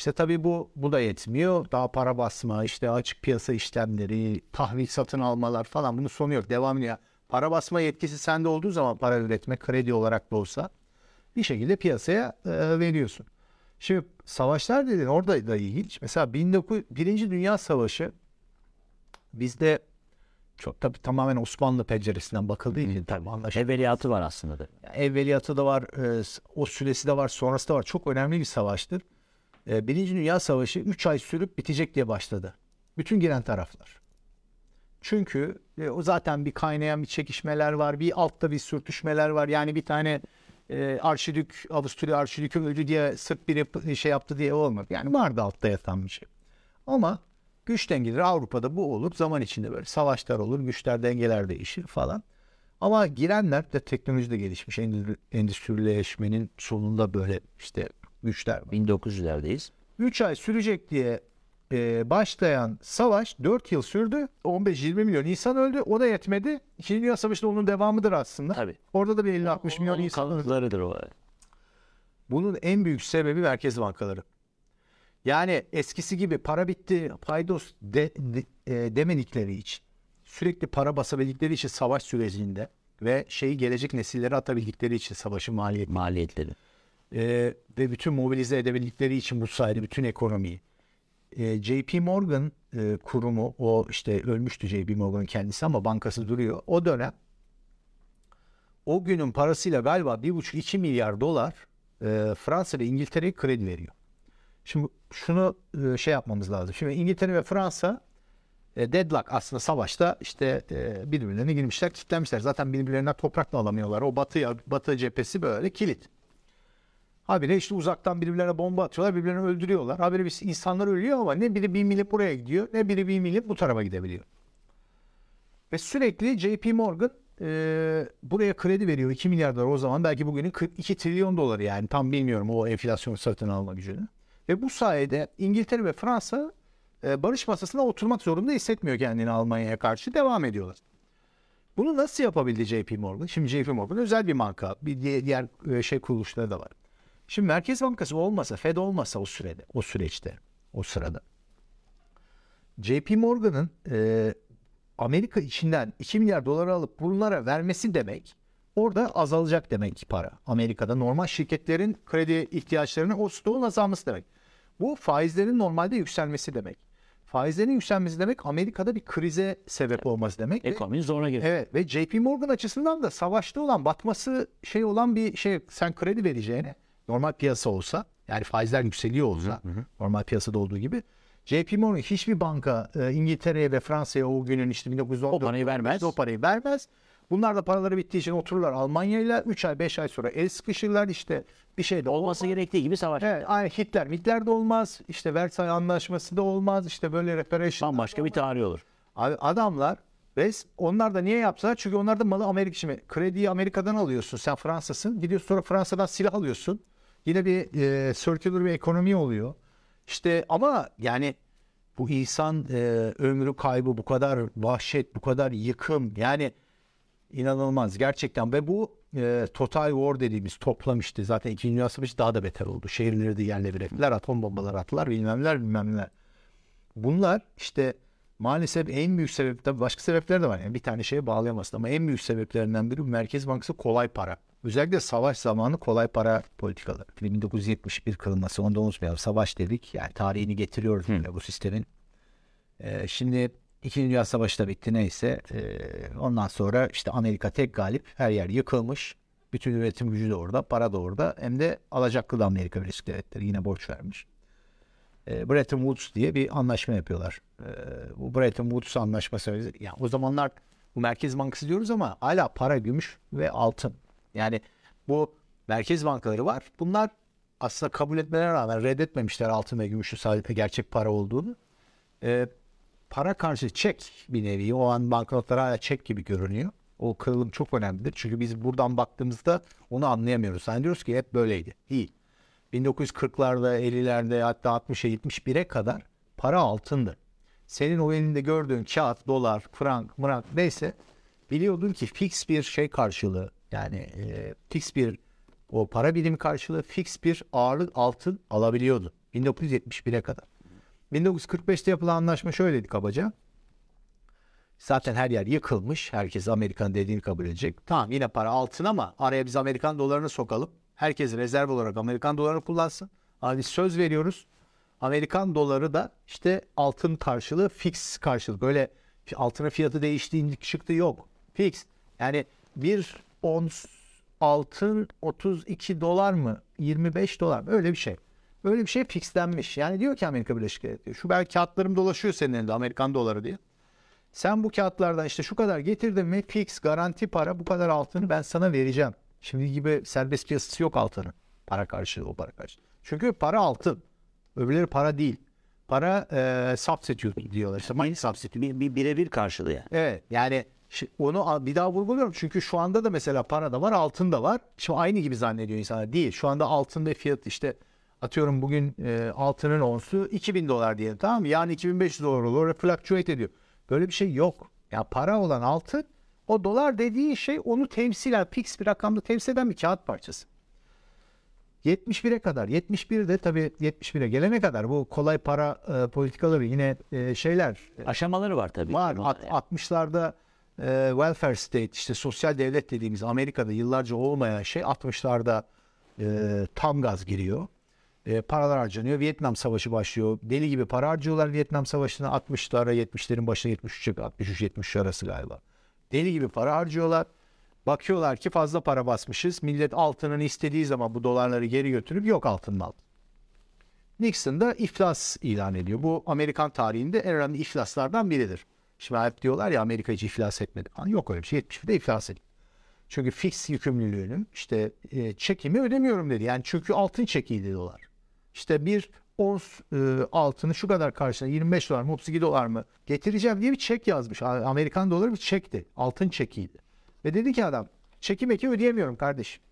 İşte tabii bu bu da yetmiyor. Daha para basma, işte açık piyasa işlemleri, tahvil satın almalar falan bunun sonu yok. Devam ediyor. Para basma yetkisi sende olduğu zaman para üretme kredi olarak da olsa bir şekilde piyasaya e, veriyorsun. Şimdi savaşlar dedin orada da ilginç. Mesela 19, Birinci Dünya Savaşı bizde çok tabii tamamen Osmanlı penceresinden bakıldığı için tabii anlaşılıyor. Evveliyatı var aslında da. Yani evveliyatı da var, e, o süresi de var, sonrası da var. Çok önemli bir savaştır. E, Birinci Dünya Savaşı 3 ay sürüp bitecek diye başladı. Bütün giren taraflar. Çünkü e, o zaten bir kaynayan bir çekişmeler var. Bir altta bir sürtüşmeler var. Yani bir tane e, arşidük, Avusturya arşidükü öldü diye sırf biri şey yaptı diye olmadı. Yani vardı altta yatan bir şey. Ama güç dengeleri Avrupa'da bu olup zaman içinde böyle savaşlar olur, güçler dengeler değişir falan. Ama girenler de teknoloji de gelişmiş. Endüstrileşmenin sonunda böyle işte güçler var. 1900'lerdeyiz. 3 ay sürecek diye e, başlayan savaş 4 yıl sürdü. 15-20 milyon insan öldü. O da yetmedi. İkinci Dünya Savaşı da onun devamıdır aslında. Tabii. Orada da bir 50-60 milyon insan öldü. o. Bunun en büyük sebebi merkez bankaları. Yani eskisi gibi para bitti, paydos de, de, e, demedikleri için, sürekli para basabildikleri için savaş sürecinde ve şeyi gelecek nesillere atabildikleri için savaşın maliyeti. Maliyetleri e, ve bütün mobilize edebildikleri için bu sayede bütün ekonomiyi. E, JP Morgan e, kurumu o işte ölmüştü JP Morgan'ın kendisi ama bankası duruyor. O dönem o günün parasıyla galiba 1,5-2 milyar dolar e, Fransa ve İngiltere'ye kredi veriyor. Şimdi şunu e, şey yapmamız lazım. Şimdi İngiltere ve Fransa e, deadlock aslında savaşta işte e, birbirlerine girmişler, kilitlenmişler. Zaten birbirlerinden toprak da alamıyorlar. O batı batı cephesi böyle kilit. Habire işte uzaktan birbirlerine bomba atıyorlar, birbirlerini öldürüyorlar. Habire bir insanlar ölüyor ama ne biri bir milim buraya gidiyor, ne biri bir milim bu tarafa gidebiliyor. Ve sürekli JP Morgan e, buraya kredi veriyor 2 milyar dolar o zaman belki bugünün 42 trilyon doları yani tam bilmiyorum o enflasyon satın alma gücünü. Ve bu sayede İngiltere ve Fransa e, barış masasına oturmak zorunda hissetmiyor kendini Almanya'ya karşı devam ediyorlar. Bunu nasıl yapabildi JP Morgan? Şimdi JP Morgan özel bir banka, bir diğer e, şey kuruluşları da var. Şimdi Merkez Bankası olmasa, Fed olmasa o sürede, o süreçte, o sırada JP Morgan'ın e, Amerika içinden 2 milyar dolar alıp bunlara vermesi demek orada azalacak demek para. Amerika'da normal şirketlerin kredi ihtiyaçlarını o stoğun azalması demek. Bu faizlerin normalde yükselmesi demek. Faizlerin yükselmesi demek Amerika'da bir krize sebep olması demek. Ekonomi zora girer. Evet ve JP Morgan açısından da savaşta olan batması şey olan bir şey sen kredi vereceğine normal piyasa olsa yani faizler yükseliyor olsa hı hı. normal piyasada olduğu gibi JP Morgan hiçbir banka e, İngiltere'ye ve Fransa'ya o günün işte 1914 o parayı vermez. O parayı vermez. Bunlar da paraları bittiği için otururlar Almanya'yla 3 ay 5 ay sonra el sıkışırlar işte bir şey de olması olmaz. gerektiği gibi savaş. Evet, aynı Hitler, Hitler de olmaz. İşte Versay Anlaşması da olmaz. İşte böyle reparation. Bambaşka bir tarih olur. Abi adamlar ve onlar da niye yaptılar? Çünkü onlar da malı Amerika şimdi krediyi Amerika'dan alıyorsun. Sen Fransa'sın. Gidiyorsun sonra Fransa'dan silah alıyorsun. Yine bir e, circular bir ekonomi oluyor. İşte ama yani bu insan e, ömrü kaybı bu kadar vahşet, bu kadar yıkım yani inanılmaz gerçekten ve bu e, total war dediğimiz toplam işte zaten 2. Dünya Savaşı daha da beter oldu. Şehirleri de yerle bir ettiler, atom bombaları attılar bilmemler bilmemler. Bunlar işte maalesef en büyük sebep tabii başka sebepler de var. Yani bir tane şeye bağlayamazsın ama en büyük sebeplerinden biri Merkez Bankası kolay para. Özellikle savaş zamanı kolay para politikaları. 1971 kırılması onu da unutmayalım. Savaş dedik yani tarihini getiriyoruz Hı. bu sistemin. Ee, şimdi İkinci Dünya Savaşı da bitti neyse. Ee, ondan sonra işte Amerika tek galip. Her yer yıkılmış. Bütün üretim gücü de orada, para da orada. Hem de alacaklı da Amerika Birleşik Devletleri yine borç vermiş. Ee, Bretton Woods diye bir anlaşma yapıyorlar. Ee, bu Bretton Woods anlaşması yani o zamanlar bu Merkez Bankası diyoruz ama hala para, gümüş ve altın. Yani bu merkez bankaları var. Bunlar aslında kabul etmelerine rağmen reddetmemişler altın ve gümüşün sadece gerçek para olduğunu. Ee, para karşı çek bir nevi. O an banknotlar hala çek gibi görünüyor. O kırılım çok önemlidir. Çünkü biz buradan baktığımızda onu anlayamıyoruz. Sen diyoruz ki hep böyleydi. Değil. 1940'larda, 50'lerde hatta 60'a 71'e kadar para altındı. Senin o elinde gördüğün kağıt, dolar, frank, mırak neyse biliyordun ki fix bir şey karşılığı yani e, fix bir o para birimi karşılığı fix bir ağırlık altın alabiliyordu 1971'e kadar. 1945'te yapılan anlaşma şöyleydi kabaca. Zaten her yer yıkılmış. Herkes Amerikan dediğini kabul edecek. Tamam yine para altın ama araya biz Amerikan dolarını sokalım. Herkes rezerv olarak Amerikan dolarını kullansın. Ama biz söz veriyoruz. Amerikan doları da işte altın karşılığı fix karşılık. Böyle altının fiyatı değiştiğinde çıktı yok. Fix. Yani bir ons altın 32 dolar mı? 25 dolar mı? Öyle bir şey. Böyle bir şey fixlenmiş. Yani diyor ki Amerika Birleşik Devletleri şu belki kağıtlarım dolaşıyor senin elinde Amerikan doları diye. Sen bu kağıtlardan işte şu kadar getirdin mi fix garanti para bu kadar altını ben sana vereceğim. Şimdi gibi serbest piyasası yok altının. Para karşılığı o para karşılığı. Çünkü para altın. Öbürleri para değil. Para e, substitute diyorlar. İşte money substitute. Bir, bir birebir karşılığı yani. Evet yani onu bir daha vurguluyorum. Çünkü şu anda da mesela para da var altın da var. Şimdi aynı gibi zannediyor insanlar. Değil. Şu anda altın ve fiyat işte atıyorum bugün e, altının onsu 2000 dolar diyelim tamam mı? Yani 2500 dolar olur. Fluctuate ediyor. Böyle bir şey yok. Ya yani para olan altın o dolar dediği şey onu temsilen fix bir rakamda temsil eden bir kağıt parçası. 71'e kadar 71'de tabii 71'e gelene kadar bu kolay para e, politikaları yine e, şeyler e, aşamaları var tabii. Var. At, yani. 60'larda e, welfare state işte sosyal devlet dediğimiz Amerika'da yıllarca olmayan şey 60'larda e, tam gaz giriyor. E, paralar harcanıyor. Vietnam Savaşı başlıyor. Deli gibi para harcıyorlar Vietnam Savaşı'na 60'lara 70'lerin başına 73 63 73 arası galiba. Deli gibi para harcıyorlar. Bakıyorlar ki fazla para basmışız. Millet altının istediği zaman bu dolarları geri götürüp yok altın mal. Nixon da iflas ilan ediyor. Bu Amerikan tarihinde en önemli iflaslardan biridir. Şimdi hep diyorlar ya Amerika hiç iflas etmedi. Yok öyle bir şey. 71'de iflas etti. Çünkü fix yükümlülüğünün işte e, çekimi ödemiyorum dedi. Yani çünkü altın çekiydi dolar. İşte bir ons e, altını şu kadar karşına 25 dolar mı 32 dolar mı getireceğim diye bir çek yazmış. Amerikan doları bir çekti. Altın çekiydi. Ve dedi ki adam çekim eki ödeyemiyorum kardeşim.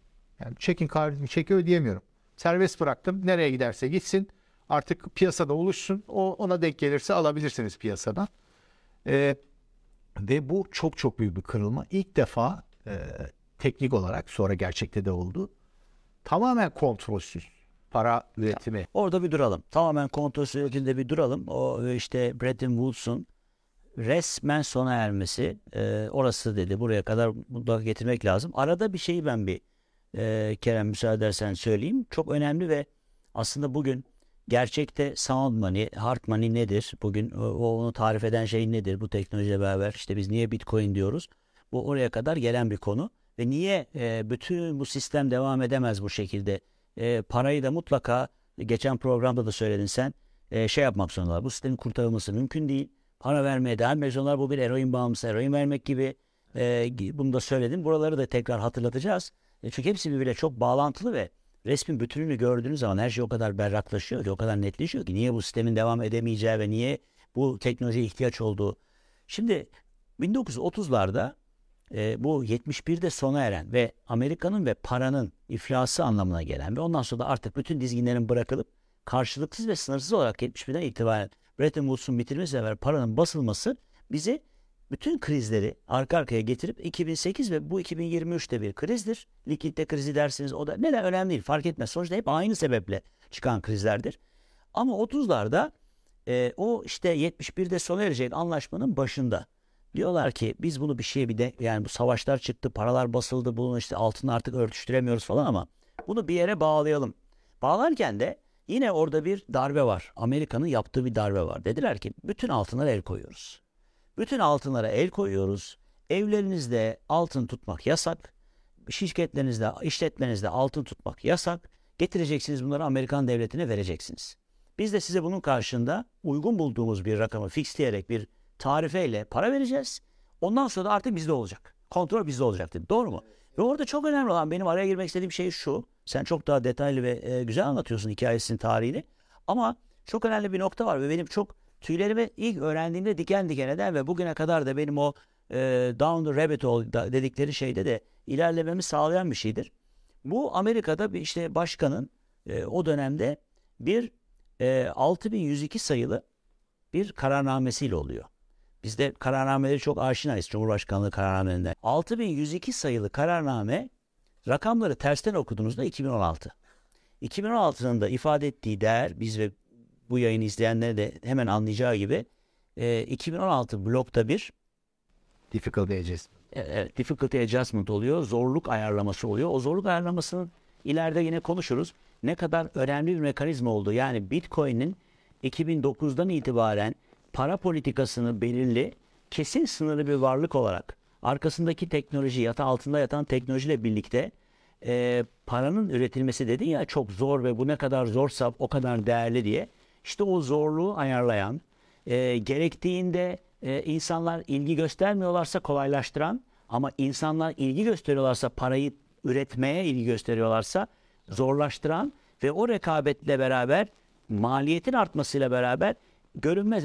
Yani çekin kardeşim çeki ödeyemiyorum. Serbest bıraktım. Nereye giderse gitsin. Artık piyasada oluşsun. O ona denk gelirse alabilirsiniz piyasadan. Ee, ve bu çok çok büyük bir kırılma. İlk defa e, teknik olarak sonra gerçekte de oldu. Tamamen kontrolsüz para üretimi. Orada bir duralım. Tamamen kontrolsüz üretimde bir duralım. O işte Bretton Woods'un resmen sona ermesi e, orası dedi. Buraya kadar mutlaka getirmek lazım. Arada bir şeyi ben bir e, Kerem müsaade edersen söyleyeyim. Çok önemli ve aslında bugün gerçekte sound money, hard money nedir? Bugün o, onu tarif eden şey nedir? Bu teknolojiyle beraber işte biz niye bitcoin diyoruz? Bu oraya kadar gelen bir konu ve niye e, bütün bu sistem devam edemez bu şekilde? E, parayı da mutlaka geçen programda da söyledin sen e, şey yapmak zorundalar. Bu sistemin kurtarılması mümkün değil. Para vermeye devam ediyorlar. Bu bir eroin bağımlısı. Eroin vermek gibi e, bunu da söyledim. Buraları da tekrar hatırlatacağız. E, çünkü hepsi birbiriyle çok bağlantılı ve resmin bütününü gördüğünüz zaman her şey o kadar berraklaşıyor ki, o kadar netleşiyor ki niye bu sistemin devam edemeyeceği ve niye bu teknolojiye ihtiyaç olduğu. Şimdi 1930'larda e, bu 71'de sona eren ve Amerika'nın ve paranın iflası anlamına gelen ve ondan sonra da artık bütün dizginlerin bırakılıp karşılıksız ve sınırsız olarak 71'den itibaren Bretton Woods'un bitirmesiyle beraber paranın basılması bizi bütün krizleri arka arkaya getirip 2008 ve bu 2023'te bir krizdir. Likidite krizi dersiniz o da neden önemli değil fark etmez. Sonuçta hep aynı sebeple çıkan krizlerdir. Ama 30'larda e, o işte 71'de sona erecek anlaşmanın başında diyorlar ki biz bunu bir şeye bir de yani bu savaşlar çıktı paralar basıldı bunu işte altını artık örtüştüremiyoruz falan ama bunu bir yere bağlayalım. Bağlarken de yine orada bir darbe var. Amerika'nın yaptığı bir darbe var. Dediler ki bütün altınlara el koyuyoruz. Bütün altınlara el koyuyoruz. Evlerinizde altın tutmak yasak. Şirketlerinizde, işletmenizde altın tutmak yasak. Getireceksiniz bunları Amerikan devletine vereceksiniz. Biz de size bunun karşında uygun bulduğumuz bir rakamı fixleyerek bir tarifeyle para vereceğiz. Ondan sonra da artık bizde olacak. Kontrol bizde olacak dedi. Doğru mu? Ve orada çok önemli olan benim araya girmek istediğim şey şu. Sen çok daha detaylı ve e, güzel anlatıyorsun hikayesinin tarihini. Ama çok önemli bir nokta var ve benim çok tüylerimi ilk öğrendiğimde diken diken eden ve bugüne kadar da benim o e, down the rabbit hole dedikleri şeyde de ilerlememi sağlayan bir şeydir. Bu Amerika'da bir işte başkanın e, o dönemde bir e, 6102 sayılı bir kararnamesiyle oluyor. Biz de kararnameleri çok aşinayız Cumhurbaşkanlığı kararnamelerinden. 6102 sayılı kararname rakamları tersten okuduğunuzda 2016. 2016'nın da ifade ettiği değer biz ve bu yayını izleyenler de hemen anlayacağı gibi e, 2016 blokta bir difficulty adjustment. Evet, difficulty adjustment oluyor. Zorluk ayarlaması oluyor. O zorluk ayarlamasının ileride yine konuşuruz. Ne kadar önemli bir mekanizma oldu. Yani Bitcoin'in 2009'dan itibaren para politikasını belirli, kesin sınırlı bir varlık olarak arkasındaki teknoloji, yata altında yatan teknolojiyle birlikte e, paranın üretilmesi dedin ya çok zor ve bu ne kadar zorsa o kadar değerli diye. İşte o zorluğu ayarlayan, e, gerektiğinde e, insanlar ilgi göstermiyorlarsa kolaylaştıran ama insanlar ilgi gösteriyorlarsa parayı üretmeye ilgi gösteriyorlarsa zorlaştıran ve o rekabetle beraber maliyetin artmasıyla beraber görünmez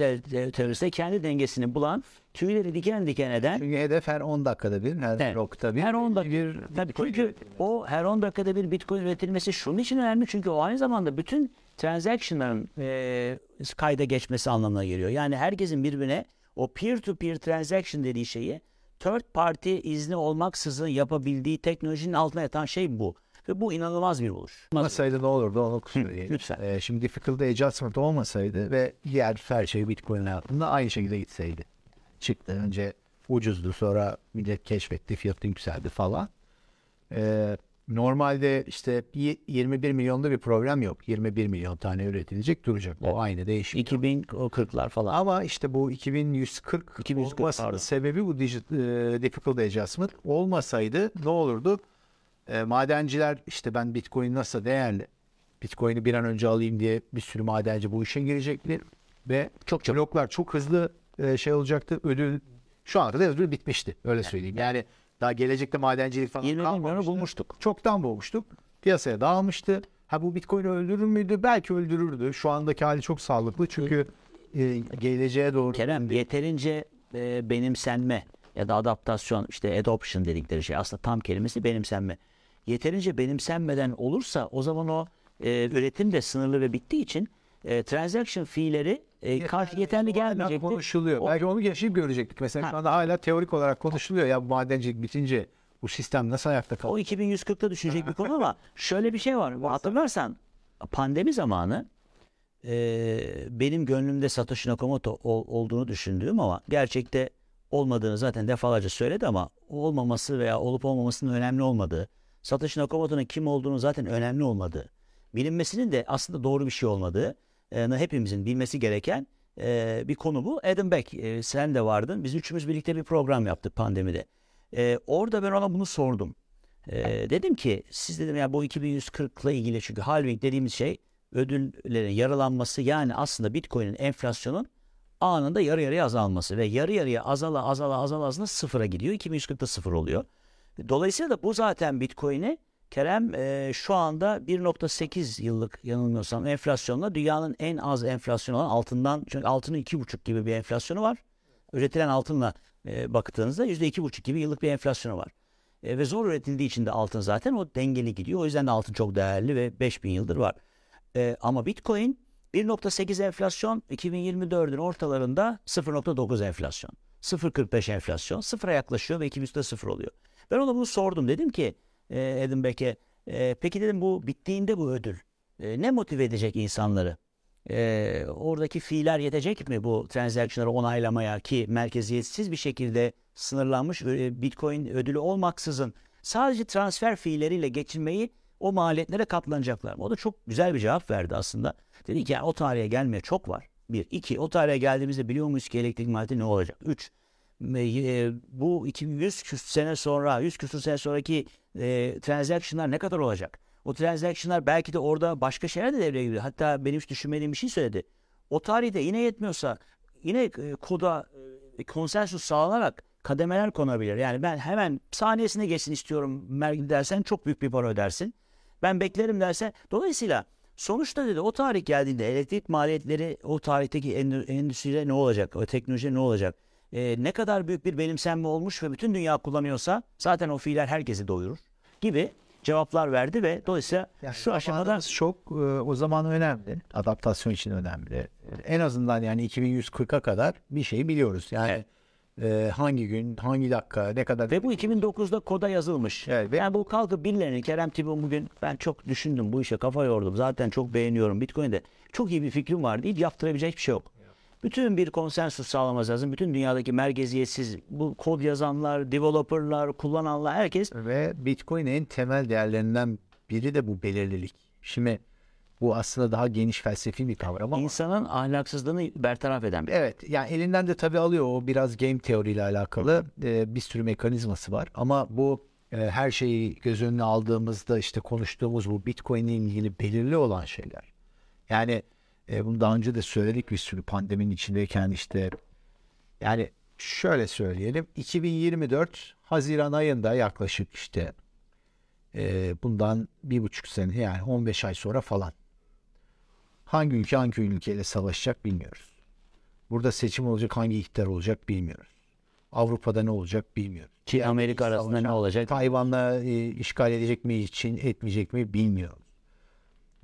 teröriste kendi dengesini bulan tüyleri diken diken eden çünkü hedef her 10 dakikada bir her evet, blokta bir her 10 dakika bir tabii çünkü o her 10 dakikada bir bitcoin üretilmesi şunun için önemli çünkü o aynı zamanda bütün transaction'ların e, kayda geçmesi anlamına geliyor. Yani herkesin birbirine o peer to peer transaction dediği şeyi third party izni olmaksızın yapabildiği teknolojinin altına yatan şey bu. Ve bu inanılmaz bir buluş. Olmasaydı ne olurdu onu söyleyeyim. Lütfen. Ee, şimdi difficulty adjustment olmasaydı ve diğer her şey Bitcoin'in altında aynı şekilde gitseydi. Çıktı önce ucuzdu sonra millet keşfetti fiyatı yükseldi falan. Ee, normalde işte y- 21 milyonda bir program yok. 21 milyon tane üretilecek duracak. O Evet. aynı değişik. 2040'lar falan. Ama işte bu 2140, 2140 olmasının pardon. sebebi bu digit, e, difficult adjustment. Olmasaydı ne olurdu? E, madenciler işte ben Bitcoin nasıl değerli? Bitcoin'i bir an önce alayım diye bir sürü madenci bu işe girecekti. Ve Çok çabuk. bloklar çok hızlı e, şey olacaktı. Ödül şu ana kadar ödül bitmişti. Öyle söyleyeyim. Yani daha gelecekte madencilik falan 20 milyonu kalmamıştı. bulmuştuk. Çoktan bulmuştuk. Piyasaya dağılmıştı. Ha bu Bitcoin'i öldürür müydü? Belki öldürürdü. Şu andaki hali çok sağlıklı. Çünkü e, geleceğe doğru Kerem yeterince e, benimsenme ya da adaptasyon işte adoption dedikleri şey aslında tam kelimesi benimsenme. Yeterince benimsenmeden olursa o zaman o e, üretim de sınırlı ve bittiği için e, transaction fee'leri e, karşı yeterli gelmeyecekti. konuşuluyor. O- Belki onu yaşayıp görecektik. Mesela şu anda hala teorik olarak konuşuluyor. Ya bu madencilik bitince bu sistem nasıl ayakta kalır? O 2140'ta düşünecek bir konu ama şöyle bir şey var. Hatırlarsan pandemi zamanı e, benim gönlümde Satoshi Nakamoto ol- olduğunu düşündüğüm ama gerçekte olmadığını zaten defalarca söyledi ama olmaması veya olup olmamasının önemli olmadığı, Satoshi Nakamoto'nun kim olduğunu zaten önemli olmadığı, bilinmesinin de aslında doğru bir şey olmadığı, hepimizin bilmesi gereken e, bir konu bu. Adam Beck, e, sen de vardın. Biz üçümüz birlikte bir program yaptık pandemide. E, orada ben ona bunu sordum. E, dedim ki siz dedim ya bu 2140 ile ilgili çünkü halving dediğimiz şey ödüllerin yarılanması yani aslında Bitcoin'in enflasyonun anında yarı yarıya azalması ve yarı yarıya azala azala azala azala sıfıra gidiyor. 2140'da sıfır oluyor. Dolayısıyla da bu zaten Bitcoin'i Kerem e, şu anda 1.8 yıllık yanılmıyorsam enflasyonla dünyanın en az enflasyon olan altından çünkü altının 2.5 gibi bir enflasyonu var. Üretilen altınla e, baktığınızda %2.5 gibi yıllık bir enflasyonu var. E, ve zor üretildiği için de altın zaten o dengeli gidiyor. O yüzden de altın çok değerli ve 5000 yıldır var. E, ama Bitcoin 1.8 enflasyon 2024'ün ortalarında 0.9 enflasyon. 0.45 enflasyon. Sıfıra yaklaşıyor ve 2000'de sıfır oluyor. Ben ona bunu sordum. Dedim ki e, Beck'e e, peki dedim bu bittiğinde bu ödül e, ne motive edecek insanları? E, oradaki fiiller yetecek mi bu transaction'ları onaylamaya ki merkeziyetsiz bir şekilde sınırlanmış e, Bitcoin ödülü olmaksızın sadece transfer fiilleriyle geçinmeyi o maliyetlere katlanacaklar mı? O da çok güzel bir cevap verdi aslında. Dedi ki yani o tarihe gelmeye çok var. Bir. iki O tarihe geldiğimizde biliyor muyuz ki elektrik maliyeti ne olacak? Üç. E, Bu 200 küsur sene sonra, 100 küsur sene sonraki e, transaction'lar ne kadar olacak? O transaction'lar belki de orada başka şeyler de devreye giriyor. Hatta benim hiç düşünmediğim bir şey söyledi. O tarihte yine yetmiyorsa yine e, koda e, konsensus sağlanarak kademeler konabilir. Yani ben hemen saniyesine geçsin istiyorum mergi dersen çok büyük bir para ödersin. Ben beklerim dersen. Dolayısıyla sonuçta dedi o tarih geldiğinde elektrik maliyetleri o tarihteki endü- endüstride ne olacak? O teknolojide ne olacak? Ee, ne kadar büyük bir benimsenme olmuş ve bütün dünya kullanıyorsa zaten o fiiller herkesi doyurur gibi cevaplar verdi ve dolayısıyla Yani şu aşamada çok e, o zaman önemli. Adaptasyon için önemli. En azından yani 2140'a kadar bir şey biliyoruz. Yani e, hangi gün, hangi dakika, ne kadar Ve bu 2009'da koda yazılmış. Evet, ve- Yani bu kalkıp birilerinin Kerem Tibun bugün ben çok düşündüm bu işe kafa yordum. Zaten çok beğeniyorum Bitcoin'de. Çok iyi bir fikrim var deyip yaptırabilecek bir şey yok. Bütün bir konsensus sağlaması lazım. Bütün dünyadaki merkeziyetsiz bu kod yazanlar, developerlar, kullananlar herkes ve Bitcoin en temel değerlerinden biri de bu belirlilik. Şimdi bu aslında daha geniş felsefi bir kavram ama insanın ahlaksızlığını bertaraf eden bir. Evet yani elinden de tabii alıyor o biraz game teoriyle alakalı e, bir sürü mekanizması var ama bu e, her şeyi göz önüne aldığımızda işte konuştuğumuz bu Bitcoin ile ilgili belirli olan şeyler. Yani e, bunu daha önce de söyledik bir sürü pandeminin içindeyken işte yani şöyle söyleyelim 2024 Haziran ayında yaklaşık işte e, bundan bir buçuk sene yani 15 ay sonra falan hangi ülke hangi ülkeyle savaşacak bilmiyoruz. Burada seçim olacak hangi iktidar olacak bilmiyoruz. Avrupa'da ne olacak bilmiyoruz. Ki Amerika arasında ne olacak? Tayvan'la e, işgal edecek mi için etmeyecek mi bilmiyoruz.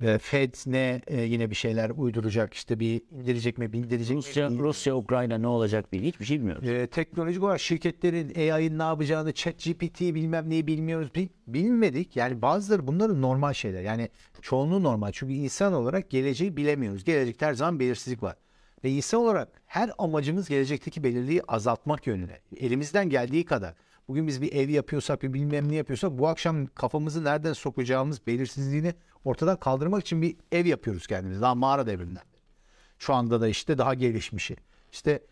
Ve Fed ne e, yine bir şeyler uyduracak işte bir indirecek mi bildirecek Rusya, mi? Rusya, Ukrayna ne olacak bil. Hiçbir şey bilmiyoruz. E, teknolojik olarak şirketlerin AI'ın ne yapacağını, chat GPT bilmem neyi bilmiyoruz. Bil- bilmedik. Yani bazıları bunların normal şeyler. Yani çoğunluğu normal. Çünkü insan olarak geleceği bilemiyoruz. Gelecekte her zaman belirsizlik var. Ve insan olarak her amacımız gelecekteki belirliği azaltmak yönüne. Elimizden geldiği kadar. Bugün biz bir ev yapıyorsak bir bilmem ne yapıyorsak bu akşam kafamızı nereden sokacağımız belirsizliğini ortadan kaldırmak için bir ev yapıyoruz kendimiz. Daha mağara devrinden. Şu anda da işte daha gelişmişi. İşte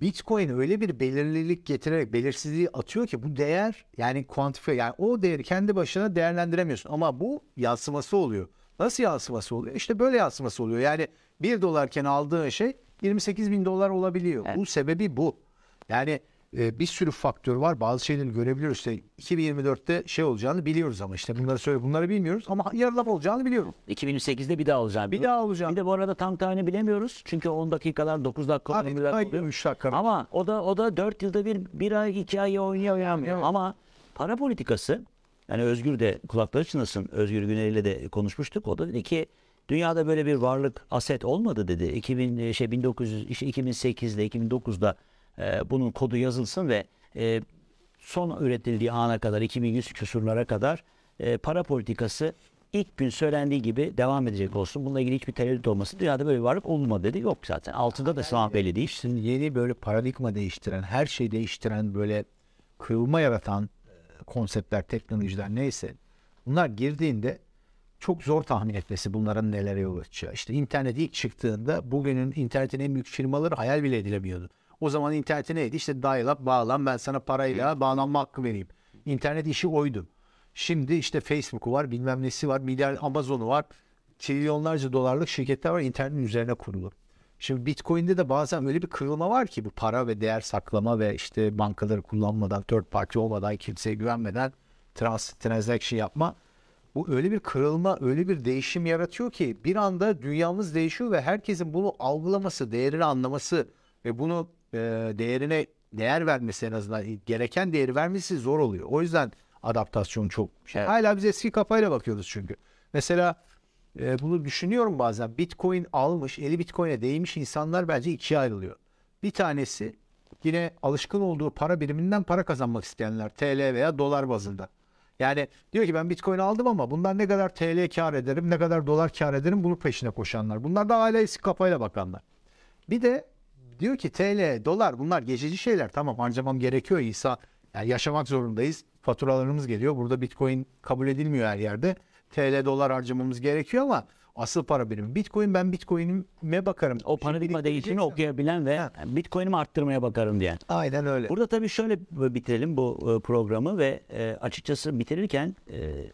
Bitcoin öyle bir belirlilik getirerek belirsizliği atıyor ki bu değer yani kuantifiye yani o değeri kendi başına değerlendiremiyorsun. Ama bu yansıması oluyor. Nasıl yansıması oluyor? İşte böyle yansıması oluyor. Yani 1 dolarken aldığı şey 28 bin dolar olabiliyor. Evet. Bu sebebi bu. Yani e, bir sürü faktör var. Bazı şeyleri görebiliyoruz. İşte 2024'te şey olacağını biliyoruz ama işte bunları söyle bunları bilmiyoruz ama yarılama olacağını biliyorum. 2008'de bir daha olacağını Bir daha olacağını. Bir de bu arada tam tarihini bilemiyoruz. Çünkü 10 dakikalar 9 dakika Abi, 20 dakika ay, oluyor. 3 dakika. Ama o da o da 4 yılda bir bir ay 2 ay oynuyor oynamıyor. Evet. Ama para politikası yani Özgür de kulakları çınlasın. Özgür Güney ile de konuşmuştuk. O da dedi ki dünyada böyle bir varlık aset olmadı dedi. 2000 şey 1900 işte 2008'de 2009'da e, bunun kodu yazılsın ve e, son üretildiği ana kadar 2100 küsurlara kadar e, para politikası ilk gün söylendiği gibi devam edecek olsun. Bununla ilgili hiçbir tereddüt olmasın. Dünyada böyle bir varlık olmadı dedi. Yok zaten. Altında da şu an belli değil. Şimdi yeni böyle paradigma değiştiren, her şeyi değiştiren böyle kırılma yaratan e, konseptler, teknolojiler neyse bunlar girdiğinde çok zor tahmin etmesi bunların nelere yol açacağı. İşte internet ilk çıktığında bugünün internetin en büyük firmaları hayal bile edilemiyordu. O zaman interneti neydi? İşte dial-up bağlan ben sana parayla bağlanma hakkı vereyim. İnternet işi oydu. Şimdi işte Facebook'u var bilmem nesi var milyar Amazon'u var. Trilyonlarca dolarlık şirketler var internetin üzerine kurulu. Şimdi Bitcoin'de de bazen öyle bir kırılma var ki bu para ve değer saklama ve işte bankaları kullanmadan, third party olmadan, kimseye güvenmeden trans, transaction yapma. Bu öyle bir kırılma, öyle bir değişim yaratıyor ki bir anda dünyamız değişiyor ve herkesin bunu algılaması, değerini anlaması ve bunu e, değerine değer vermesi en azından gereken değeri vermesi zor oluyor. O yüzden adaptasyon çok şey. Evet. Hala biz eski kafayla bakıyoruz çünkü. Mesela e, bunu düşünüyorum bazen. Bitcoin almış, eli Bitcoin'e değmiş insanlar bence ikiye ayrılıyor. Bir tanesi yine alışkın olduğu para biriminden para kazanmak isteyenler TL veya dolar bazında. Yani diyor ki ben Bitcoin aldım ama bundan ne kadar TL kar ederim, ne kadar dolar kar ederim bunu peşine koşanlar. Bunlar da hala eski kafayla bakanlar. Bir de diyor ki TL, dolar bunlar geçici şeyler. Tamam harcamam gerekiyor İsa. Yani yaşamak zorundayız. Faturalarımız geliyor. Burada Bitcoin kabul edilmiyor her yerde. TL, dolar harcamamız gerekiyor ama asıl para birimi. Bitcoin ben Bitcoin'ime bakarım. O paradigma değişimini okuyabilen ve Ha. Bitcoin'imi arttırmaya bakarım diyen. Aynen öyle. Burada tabii şöyle bitirelim bu e, programı ve e, açıkçası bitirirken e,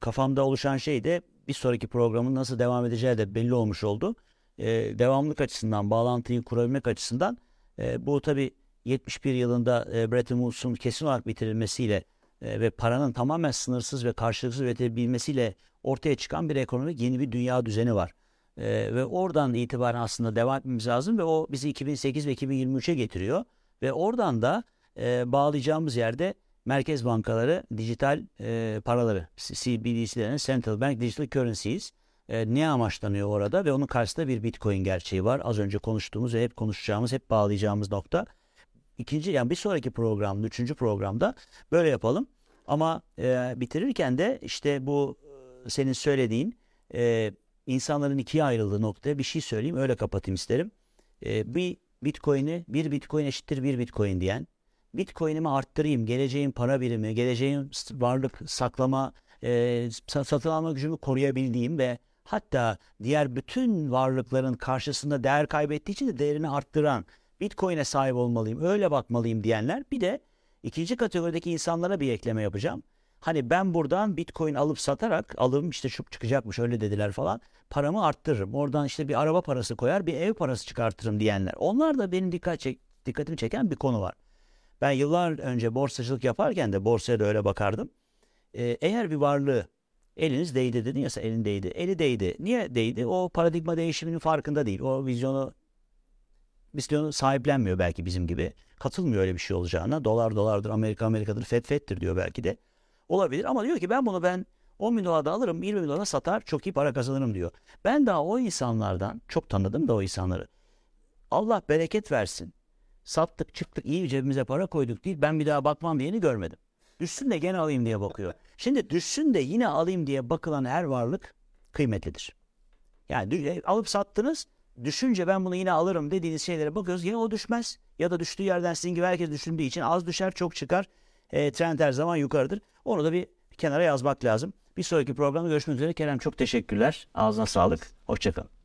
kafamda oluşan şey de bir sonraki programın nasıl devam edeceği de belli olmuş oldu. E, devamlık açısından, bağlantıyı kurabilmek açısından e, bu tabii 71 yılında e, Bretton Woods'un kesin olarak bitirilmesiyle e, ve paranın tamamen sınırsız ve karşılıksız üretilebilmesiyle ortaya çıkan bir ekonomik yeni bir dünya düzeni var. E, ve oradan itibaren aslında devam etmemiz lazım ve o bizi 2008 ve 2023'e getiriyor. Ve oradan da e, bağlayacağımız yerde merkez bankaları dijital e, paraları, CBDC'lerin Central Bank Digital Currencies e, ne amaçlanıyor orada ve onun karşısında bir Bitcoin gerçeği var. Az önce konuştuğumuz ve hep konuşacağımız, hep bağlayacağımız nokta. İkinci yani bir sonraki programda, üçüncü programda böyle yapalım. Ama e, bitirirken de işte bu e, senin söylediğin e, insanların ikiye ayrıldığı noktaya bir şey söyleyeyim öyle kapatayım isterim. E, bir Bitcoin'i bir Bitcoin eşittir bir Bitcoin diyen Bitcoin'imi arttırayım, geleceğin para birimi, geleceğin varlık saklama, e, sa- satın alma gücümü koruyabildiğim ve hatta diğer bütün varlıkların karşısında değer kaybettiği için de değerini arttıran Bitcoin'e sahip olmalıyım, öyle bakmalıyım diyenler. Bir de ikinci kategorideki insanlara bir ekleme yapacağım. Hani ben buradan Bitcoin alıp satarak alım işte şu çıkacakmış öyle dediler falan. Paramı arttırırım. Oradan işte bir araba parası koyar, bir ev parası çıkartırım diyenler. Onlar da benim dikkat çek, dikkatimi çeken bir konu var. Ben yıllar önce borsacılık yaparken de borsaya da öyle bakardım. Ee, eğer bir varlığı eliniz değdi dedin ya sen elin değdi. Eli değdi. Niye değdi? O paradigma değişiminin farkında değil. O vizyonu vizyonu sahiplenmiyor belki bizim gibi. Katılmıyor öyle bir şey olacağına. Dolar dolardır, Amerika Amerikadır, FED FED'tir diyor belki de. Olabilir ama diyor ki ben bunu ben 10 bin dolarda alırım, 20 bin dolara satar, çok iyi para kazanırım diyor. Ben daha o insanlardan çok tanıdım da o insanları. Allah bereket versin. Sattık çıktık iyi cebimize para koyduk değil ben bir daha bakmam diyeni görmedim. Düşsün de gene alayım diye bakıyor. Şimdi düşsün de yine alayım diye bakılan her varlık kıymetlidir. Yani e, alıp sattınız düşünce ben bunu yine alırım dediğiniz şeylere bakıyoruz. Ya o düşmez ya da düştüğü yerden sizin gibi herkes düşündüğü için az düşer çok çıkar. E, trend her zaman yukarıdır. Onu da bir kenara yazmak lazım. Bir sonraki programda görüşmek üzere. Kerem çok teşekkürler. Ağzına sağlık. Hoşçakalın.